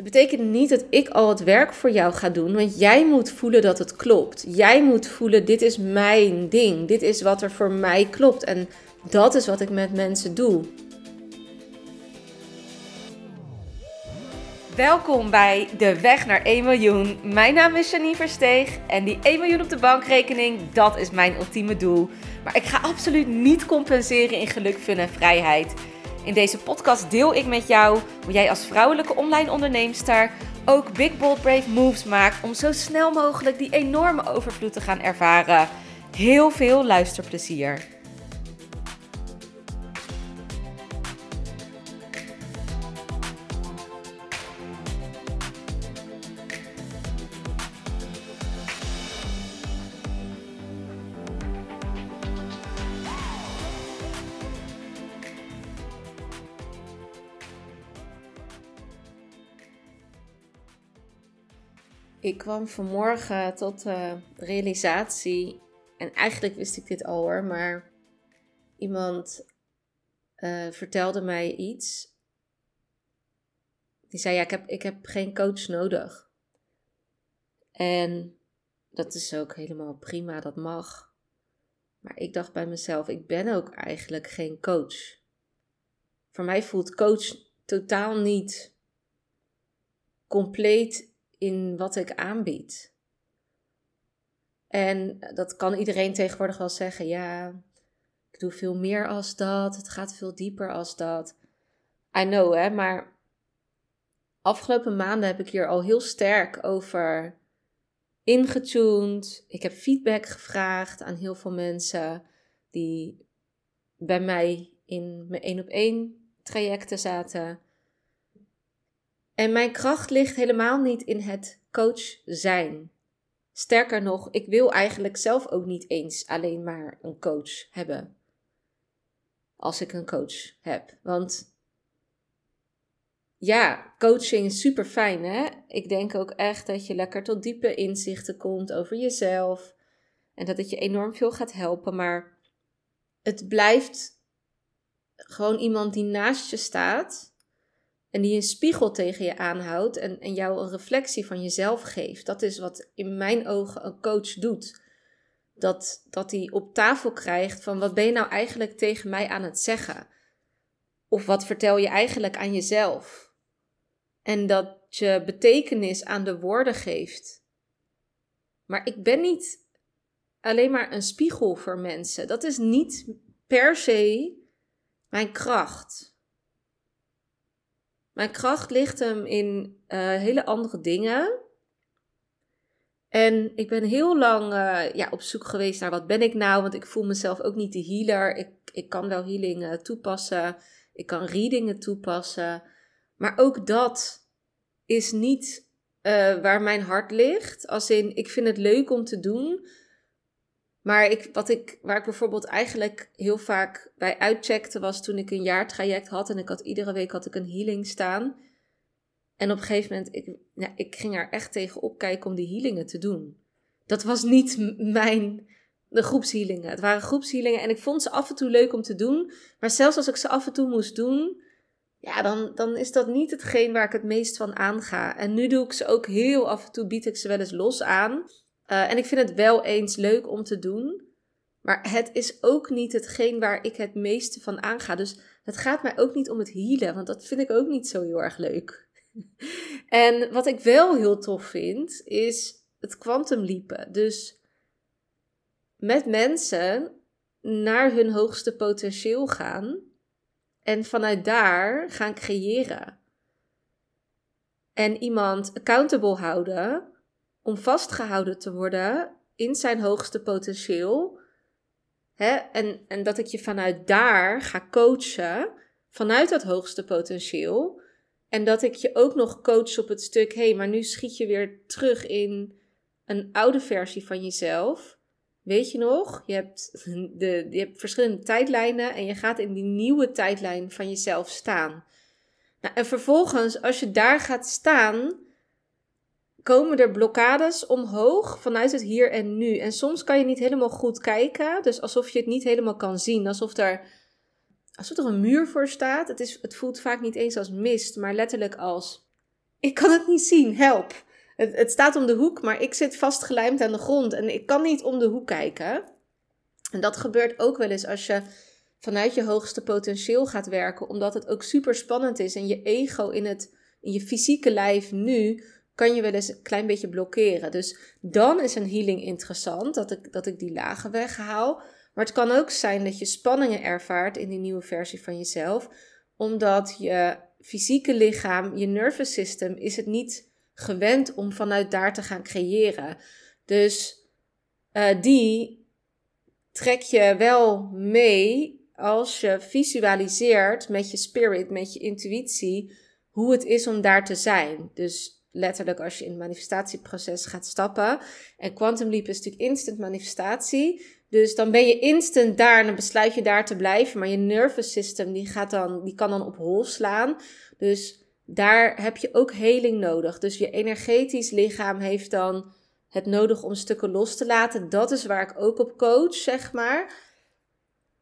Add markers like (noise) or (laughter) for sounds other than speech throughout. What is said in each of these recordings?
Dat betekent niet dat ik al het werk voor jou ga doen, want jij moet voelen dat het klopt. Jij moet voelen, dit is mijn ding, dit is wat er voor mij klopt en dat is wat ik met mensen doe. Welkom bij De Weg naar 1 miljoen. Mijn naam is Janine Versteeg en die 1 miljoen op de bankrekening, dat is mijn ultieme doel. Maar ik ga absoluut niet compenseren in geluk, fun en vrijheid. In deze podcast deel ik met jou hoe jij als vrouwelijke online onderneemster ook big bold brave moves maakt om zo snel mogelijk die enorme overvloed te gaan ervaren. Heel veel luisterplezier. Ik kwam vanmorgen tot de realisatie, en eigenlijk wist ik dit al hoor, maar iemand uh, vertelde mij iets. Die zei: Ja, ik heb, ik heb geen coach nodig. En dat is ook helemaal prima, dat mag. Maar ik dacht bij mezelf: ik ben ook eigenlijk geen coach. Voor mij voelt coach totaal niet compleet in wat ik aanbied. En dat kan iedereen tegenwoordig wel zeggen. Ja, ik doe veel meer als dat. Het gaat veel dieper als dat. I know, hè, maar afgelopen maanden heb ik hier al heel sterk over ingetuned. Ik heb feedback gevraagd aan heel veel mensen die bij mij in mijn één op één trajecten zaten. En mijn kracht ligt helemaal niet in het coach zijn. Sterker nog, ik wil eigenlijk zelf ook niet eens alleen maar een coach hebben. Als ik een coach heb. Want ja, coaching is super fijn hè. Ik denk ook echt dat je lekker tot diepe inzichten komt over jezelf. En dat het je enorm veel gaat helpen. Maar het blijft gewoon iemand die naast je staat en die een spiegel tegen je aanhoudt en, en jou een reflectie van jezelf geeft. Dat is wat in mijn ogen een coach doet. Dat, dat hij op tafel krijgt van wat ben je nou eigenlijk tegen mij aan het zeggen? Of wat vertel je eigenlijk aan jezelf? En dat je betekenis aan de woorden geeft. Maar ik ben niet alleen maar een spiegel voor mensen. Dat is niet per se mijn kracht. Mijn kracht ligt hem in uh, hele andere dingen. En ik ben heel lang uh, ja, op zoek geweest naar wat ben ik nou, want ik voel mezelf ook niet de healer. Ik, ik kan wel healing toepassen, ik kan readingen toepassen, maar ook dat is niet waar mijn hart ligt. Als in, ik vind het leuk om te doen, maar ik, wat ik, waar ik bijvoorbeeld eigenlijk heel vaak bij uitcheckte was toen ik een jaartraject had en ik had iedere week had ik een healing staan. En op een gegeven moment, ik, ja, ik ging er echt tegen opkijken om die healingen te doen. Dat was niet mijn, de groepshealingen. Het waren groepshealingen en ik vond ze af en toe leuk om te doen. Maar zelfs als ik ze af en toe moest doen, ja, dan, dan is dat niet hetgeen waar ik het meest van aanga. En nu doe ik ze ook heel af en toe, bied ik ze wel eens los aan. Uh, en ik vind het wel eens leuk om te doen. Maar het is ook niet hetgeen waar ik het meeste van aanga. Dus het gaat mij ook niet om het healen, want dat vind ik ook niet zo heel erg leuk. (laughs) en wat ik wel heel tof vind, is het kwantumliepen. Dus met mensen naar hun hoogste potentieel gaan en vanuit daar gaan creëren. En iemand accountable houden om vastgehouden te worden in zijn hoogste potentieel. Hè? En, en dat ik je vanuit daar ga coachen, vanuit dat hoogste potentieel. En dat ik je ook nog coach op het stuk, hé, hey, maar nu schiet je weer terug in een oude versie van jezelf. Weet je nog? Je hebt, (laughs) de, je hebt verschillende tijdlijnen en je gaat in die nieuwe tijdlijn van jezelf staan. Nou, en vervolgens, als je daar gaat staan, komen er blokkades omhoog vanuit het hier en nu. En soms kan je niet helemaal goed kijken, dus alsof je het niet helemaal kan zien. Alsof er, alsof er een muur voor staat. Het, is, het voelt vaak niet eens als mist, maar letterlijk als ik kan het niet zien, help. Het, het staat om de hoek, maar ik zit vastgelijmd aan de grond en ik kan niet om de hoek kijken. En dat gebeurt ook wel eens als je vanuit je hoogste potentieel gaat werken, omdat het ook super spannend is en je ego in, het, in je fysieke lijf nu kan je wel eens een klein beetje blokkeren. Dus dan is een healing interessant, dat ik, dat ik die lagen weghaal. Maar het kan ook zijn dat je spanningen ervaart in die nieuwe versie van jezelf, omdat je fysieke lichaam, je nervous system, is het niet gewend om vanuit daar te gaan creëren. Dus uh, die trek je wel mee als je visualiseert met je spirit, met je intuïtie, hoe het is om daar te zijn. Dus letterlijk als je in het manifestatieproces gaat stappen. En Quantum Leap is natuurlijk instant manifestatie. Dus dan ben je instant daar en dan besluit je daar te blijven. Maar je nervous system die gaat dan, die kan dan op hol slaan. Dus daar heb je ook heling nodig. Dus je energetisch lichaam heeft dan het nodig om stukken los te laten. Dat is waar ik ook op coach, zeg maar.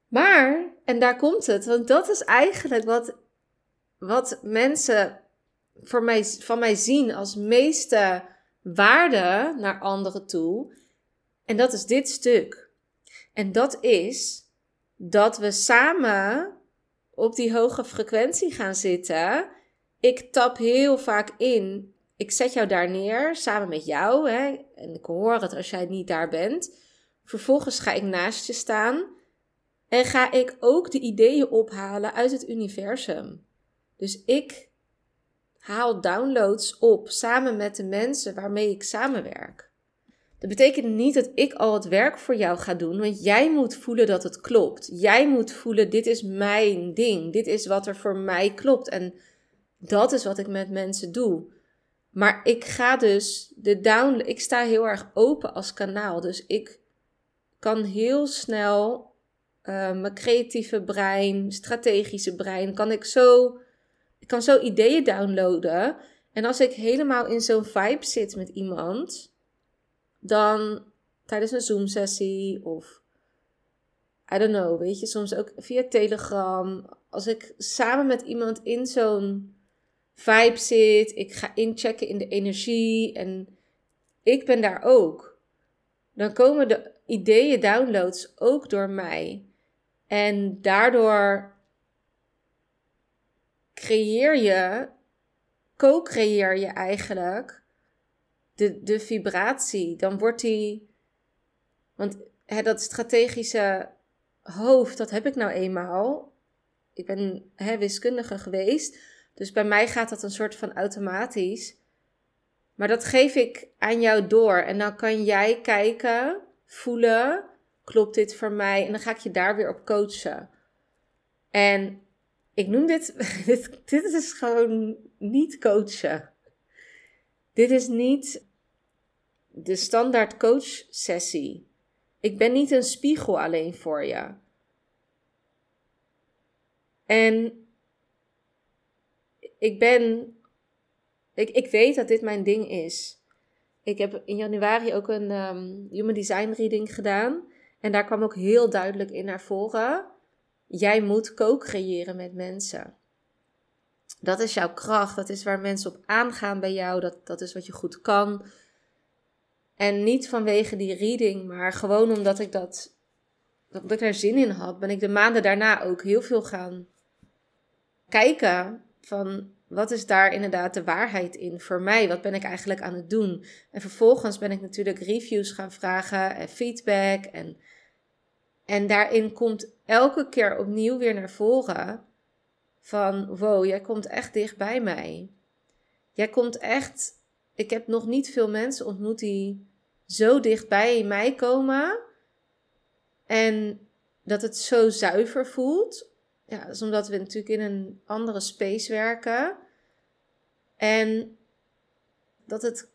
Maar, en daar komt het, want dat is eigenlijk wat, wat mensen voor mij, van mij zien als meeste waarde naar anderen toe. En dat is dit stuk. En dat is dat we samen op die hoge frequentie gaan zitten. Ik tap heel vaak in. Ik zet jou daar neer samen met jou. Hè, en ik hoor het als jij niet daar bent. Vervolgens ga ik naast je staan. En ga ik ook de ideeën ophalen uit het universum. Dus ik haal downloads op samen met de mensen waarmee ik samenwerk. Dat betekent niet dat ik al het werk voor jou ga doen, want jij moet voelen dat het klopt. Jij moet voelen: dit is mijn ding, dit is wat er voor mij klopt. En dat is wat ik met mensen doe. Maar ik ga dus de down, ik sta heel erg open als kanaal. Dus ik kan heel snel uh, mijn creatieve brein, strategische brein, kan ik zo, ik kan zo ideeën downloaden. En als ik helemaal in zo'n vibe zit met iemand, dan tijdens een Zoom-sessie of I don't know, weet je, soms ook via Telegram. Als ik samen met iemand in zo'n vibe zit, ik ga inchecken in de energie en ik ben daar ook. Dan komen de ideeën, downloads ook door mij. En daardoor creëer je, co-creëer je eigenlijk de, de vibratie. Dan wordt die, want hè, dat strategische hoofd, dat heb ik nou eenmaal. Ik ben hè, wiskundige geweest, dus bij mij gaat dat een soort van automatisch. Maar dat geef ik aan jou door en dan kan jij kijken, voelen klopt dit voor mij? En dan ga ik je daar weer op coachen. En ik noem dit, (laughs) dit, dit is gewoon niet coachen. Dit is niet de standaard coach sessie. Ik ben niet een spiegel alleen voor je. En ik ben, ik, ik weet dat dit mijn ding is. Ik heb in januari ook een um, Human Design reading gedaan. En daar kwam ook heel duidelijk in naar voren. Jij moet co-creëren met mensen. Dat is jouw kracht. Dat is waar mensen op aangaan bij jou. Dat, dat is wat je goed kan. En niet vanwege die reading, maar gewoon omdat ik dat, dat ik er zin in had, ben ik de maanden daarna ook heel veel gaan kijken van wat is daar inderdaad de waarheid in voor mij? Wat ben ik eigenlijk aan het doen? En vervolgens ben ik natuurlijk reviews gaan vragen en feedback. En, en daarin komt elke keer opnieuw weer naar voren van wow, jij komt echt dicht bij mij. Jij komt echt. Ik heb nog niet veel mensen ontmoet die zo dicht bij mij komen. En dat het zo zuiver voelt. Ja, dat is omdat we natuurlijk in een andere space werken. En dat het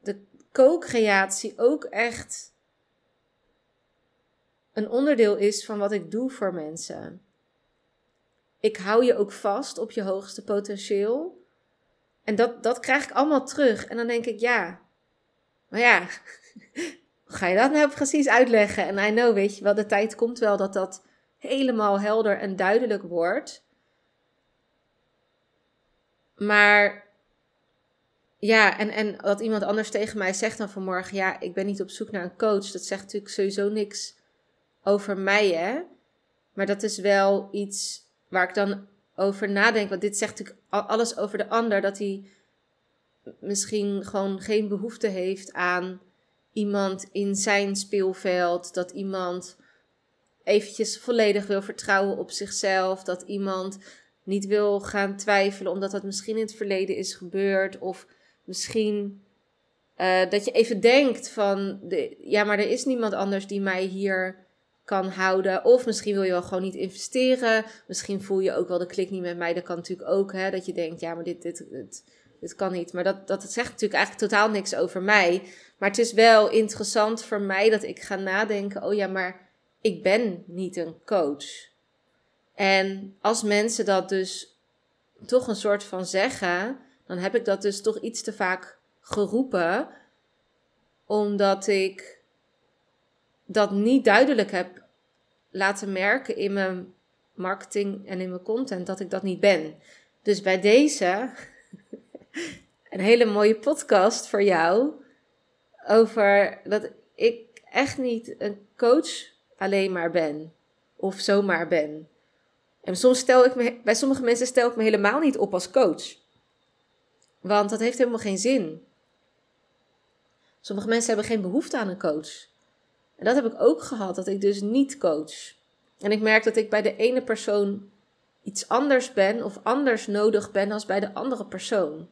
de co-creatie ook echt een onderdeel is van wat ik doe voor mensen. Ik hou je ook vast op je hoogste potentieel. En dat, dat krijg ik allemaal terug. En dan denk ik, ja, maar ja, (laughs) ga je dat nou precies uitleggen? En I know, weet je wel, de tijd komt wel dat dat helemaal helder en duidelijk wordt. Maar ja, en, en wat iemand anders tegen mij zegt dan vanmorgen, ja, ik ben niet op zoek naar een coach. Dat zegt natuurlijk sowieso niks over mij, hè. Maar dat is wel iets waar ik dan over nadenk. Want dit zegt natuurlijk alles over de ander. Dat hij misschien gewoon geen behoefte heeft aan iemand in zijn speelveld. Dat iemand eventjes volledig wil vertrouwen op zichzelf. Dat iemand niet wil gaan twijfelen omdat dat misschien in het verleden is gebeurd. Of misschien uh, dat je even denkt van, de, ja, maar er is niemand anders die mij hier kan houden. Of misschien wil je wel gewoon niet investeren. Misschien voel je ook wel de klik niet met mij. Dat kan natuurlijk ook, hè, dat je denkt, ja, maar dit, dit, dit, dit kan niet. Maar dat, dat zegt natuurlijk eigenlijk totaal niks over mij. Maar het is wel interessant voor mij dat ik ga nadenken, oh ja, maar ik ben niet een coach. En als mensen dat dus toch een soort van zeggen, dan heb ik dat dus toch iets te vaak geroepen, omdat ik dat niet duidelijk heb laten merken in mijn marketing en in mijn content dat ik dat niet ben. Dus bij deze (laughs) een hele mooie podcast voor jou over dat ik echt niet een coach alleen maar ben of zomaar ben. En soms stel ik me, bij sommige mensen stel ik me helemaal niet op als coach. Want dat heeft helemaal geen zin. Sommige mensen hebben geen behoefte aan een coach. En dat heb ik ook gehad, dat ik dus niet coach. En ik merk dat ik bij de ene persoon iets anders ben of anders nodig ben als bij de andere persoon.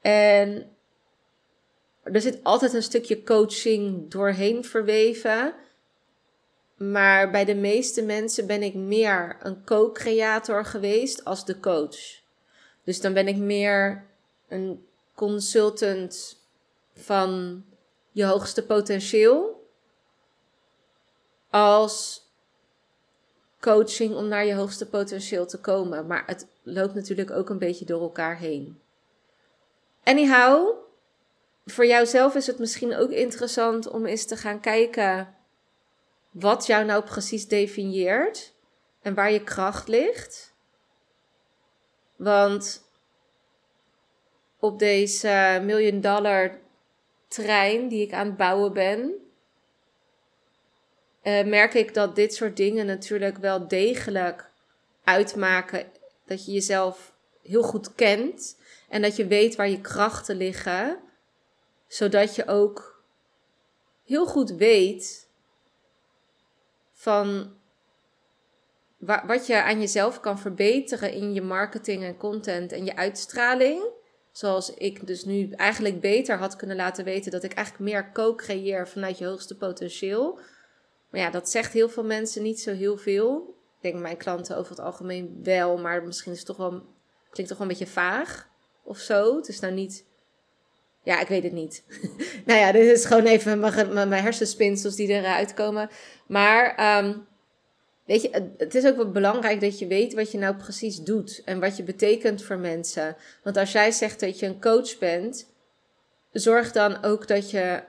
En er zit altijd een stukje coaching doorheen verweven. Maar bij de meeste mensen ben ik meer een co-creator geweest als de coach. Dus dan ben ik meer een consultant van je hoogste potentieel. Als coaching om naar je hoogste potentieel te komen. Maar het loopt natuurlijk ook een beetje door elkaar heen. Anyhow, voor jouzelf is het misschien ook interessant om eens te gaan kijken wat jou nou precies definieert en waar je kracht ligt. Want op deze miljoen dollar trein die ik aan het bouwen ben, uh, merk ik dat dit soort dingen natuurlijk wel degelijk uitmaken dat je jezelf heel goed kent en dat je weet waar je krachten liggen, zodat je ook heel goed weet van wat je aan jezelf kan verbeteren in je marketing en content en je uitstraling. Zoals ik dus nu eigenlijk beter had kunnen laten weten dat ik eigenlijk meer co-creëer vanuit je hoogste potentieel. Maar ja, dat zegt heel veel mensen niet zo heel veel. Ik denk mijn klanten over het algemeen wel, maar misschien is het toch wel, klinkt toch wel een beetje vaag of zo. Het is nou niet. Ja, ik weet het niet. (laughs) nou ja, dit is gewoon even mijn, mijn hersenspinsels die eruit komen. Maar um, weet je, het is ook wel belangrijk dat je weet wat je nou precies doet en wat je betekent voor mensen. Want als jij zegt dat je een coach bent, zorg dan ook dat je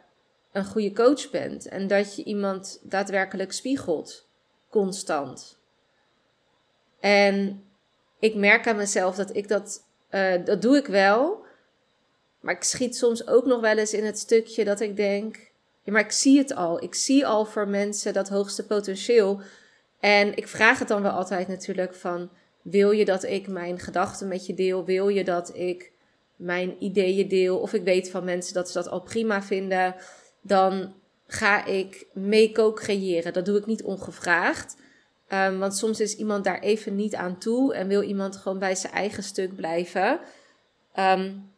een goede coach bent en dat je iemand daadwerkelijk spiegelt, constant. En ik merk aan mezelf dat ik dat, uh, dat doe ik wel, maar ik schiet soms ook nog wel eens in het stukje dat ik denk, ja, maar ik zie het al. Ik zie al voor mensen dat hoogste potentieel. En ik vraag het dan wel altijd natuurlijk van, wil je dat ik mijn gedachten met je deel? Wil je dat ik mijn ideeën deel? Of ik weet van mensen dat ze dat al prima vinden dan ga ik mee co-creëren. Dat doe ik niet ongevraagd. Um, want soms is iemand daar even niet aan toe en wil iemand gewoon bij zijn eigen stuk blijven. Um,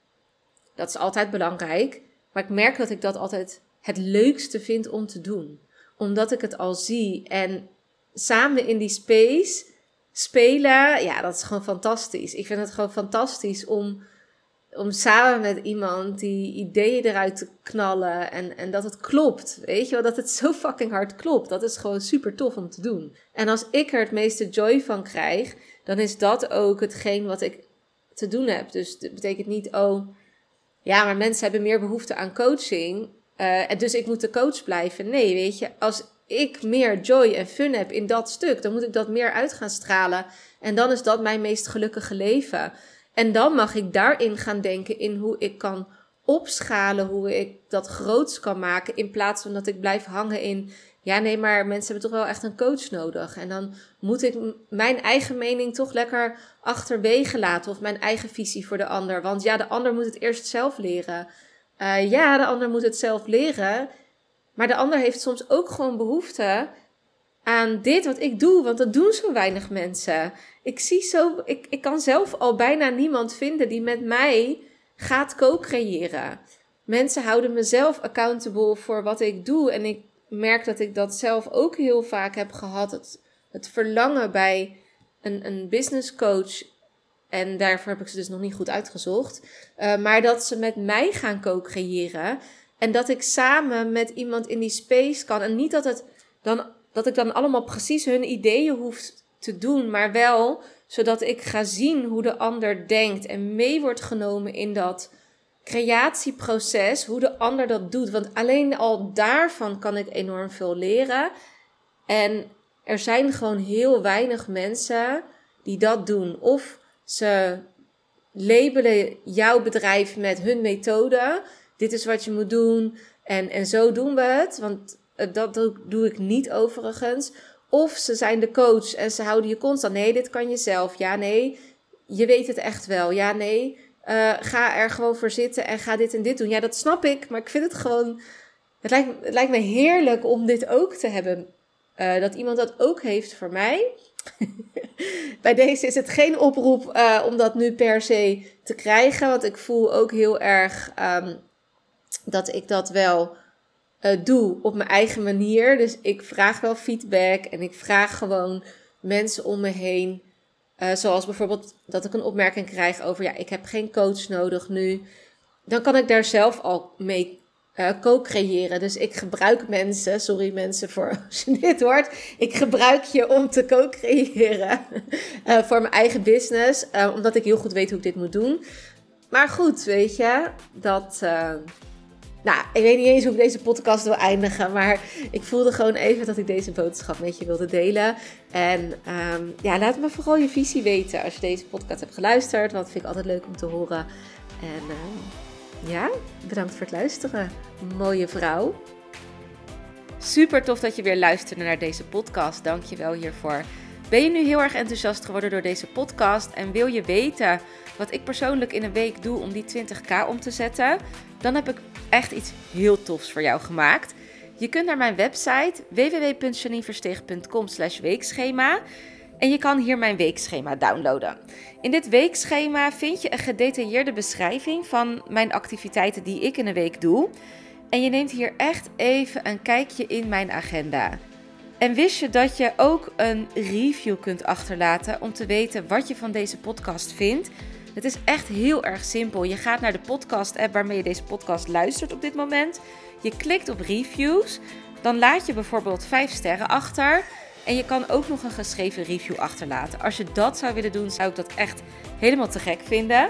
dat is altijd belangrijk. Maar ik merk dat ik dat altijd het leukste vind om te doen. Omdat ik het al zie en samen in die space spelen, ja, dat is gewoon fantastisch. Ik vind het gewoon fantastisch om om samen met iemand die ideeën eruit te knallen en, en dat het klopt. Weet je wel, dat het zo fucking hard klopt. Dat is gewoon super tof om te doen. En als ik er het meeste joy van krijg, dan is dat ook hetgeen wat ik te doen heb. Dus dat betekent niet, oh, ja, maar mensen hebben meer behoefte aan coaching. Uh, dus ik moet de coach blijven. Nee, weet je, als ik meer joy en fun heb in dat stuk, dan moet ik dat meer uit gaan stralen. En dan is dat mijn meest gelukkige leven. En dan mag ik daarin gaan denken in hoe ik kan opschalen, hoe ik dat groots kan maken. In plaats van dat ik blijf hangen in. Ja, nee, maar mensen hebben toch wel echt een coach nodig. En dan moet ik mijn eigen mening toch lekker achterwege laten. Of mijn eigen visie voor de ander. Want ja, de ander moet het eerst zelf leren. Uh, ja, de ander moet het zelf leren. Maar de ander heeft soms ook gewoon behoefte aan dit wat ik doe, want dat doen zo weinig mensen. Ik zie zo, ik, ik kan zelf al bijna niemand vinden die met mij gaat co-creëren. Mensen houden mezelf accountable voor wat ik doe. En ik merk dat ik dat zelf ook heel vaak heb gehad. Het, het verlangen bij een, een business coach. En daarvoor heb ik ze dus nog niet goed uitgezocht. Uh, maar dat ze met mij gaan co-creëren. En dat ik samen met iemand in die space kan. En niet dat, het dan, dat ik dan allemaal precies hun ideeën hoef te doen. Maar wel zodat ik ga zien hoe de ander denkt. En mee wordt genomen in dat creatieproces. Hoe de ander dat doet. Want alleen al daarvan kan ik enorm veel leren. En er zijn gewoon heel weinig mensen die dat doen. Of ze labelen jouw bedrijf met hun methode dit is wat je moet doen en, en zo doen we het. Want dat doe ik niet overigens. Of ze zijn de coach en ze houden je constant. Nee, dit kan je zelf. Ja, nee, je weet het echt wel. Ja, nee, uh, ga er gewoon voor zitten en ga dit en dit doen. Ja, dat snap ik, maar ik vind het gewoon... Het lijkt, lijkt me heerlijk om dit ook te hebben. Uh, dat iemand dat ook heeft voor mij. (laughs) Bij deze is het geen oproep om dat nu per se te krijgen. Want ik voel ook heel erg um, dat ik dat wel uh, doe op mijn eigen manier. Dus ik vraag wel feedback en ik vraag gewoon mensen om me heen. Uh, zoals bijvoorbeeld dat ik een opmerking krijg over, ja, ik heb geen coach nodig nu. Dan kan ik daar zelf al mee uh, co-creëren. Dus ik gebruik mensen, sorry mensen voor (laughs) als je dit hoort. Ik gebruik je om te co-creëren (laughs) voor mijn eigen business. Omdat ik heel goed weet hoe ik dit moet doen. Maar goed, weet je, dat, nou, ik weet niet eens hoe ik deze podcast wil eindigen. Maar ik voelde gewoon even dat ik deze boodschap met je wilde delen. En um, ja, laat me vooral je visie weten als je deze podcast hebt geluisterd. Want dat vind ik altijd leuk om te horen. En uh, ja, bedankt voor het luisteren. Mooie vrouw. Super tof dat je weer luisterde naar deze podcast. Dank je wel hiervoor. Ben je nu heel erg enthousiast geworden door deze podcast en wil je weten wat ik persoonlijk in een week doe om die 20k om te zetten? Dan heb ik echt iets heel tofs voor jou gemaakt. Je kunt naar mijn website www.janineversteeg.com weekschema en je kan hier mijn weekschema downloaden. In dit weekschema vind je een gedetailleerde beschrijving van mijn activiteiten die ik in een week doe. En je neemt hier echt even een kijkje in mijn agenda. En wist je dat je ook een review kunt achterlaten om te weten wat je van deze podcast vindt? Het is echt heel erg simpel. Je gaat naar de podcast-app waarmee je deze podcast luistert op dit moment. Je klikt op reviews. Dan laat je bijvoorbeeld 5 sterren achter. En je kan ook nog een geschreven review achterlaten. Als je dat zou willen doen, zou ik dat echt helemaal te gek vinden.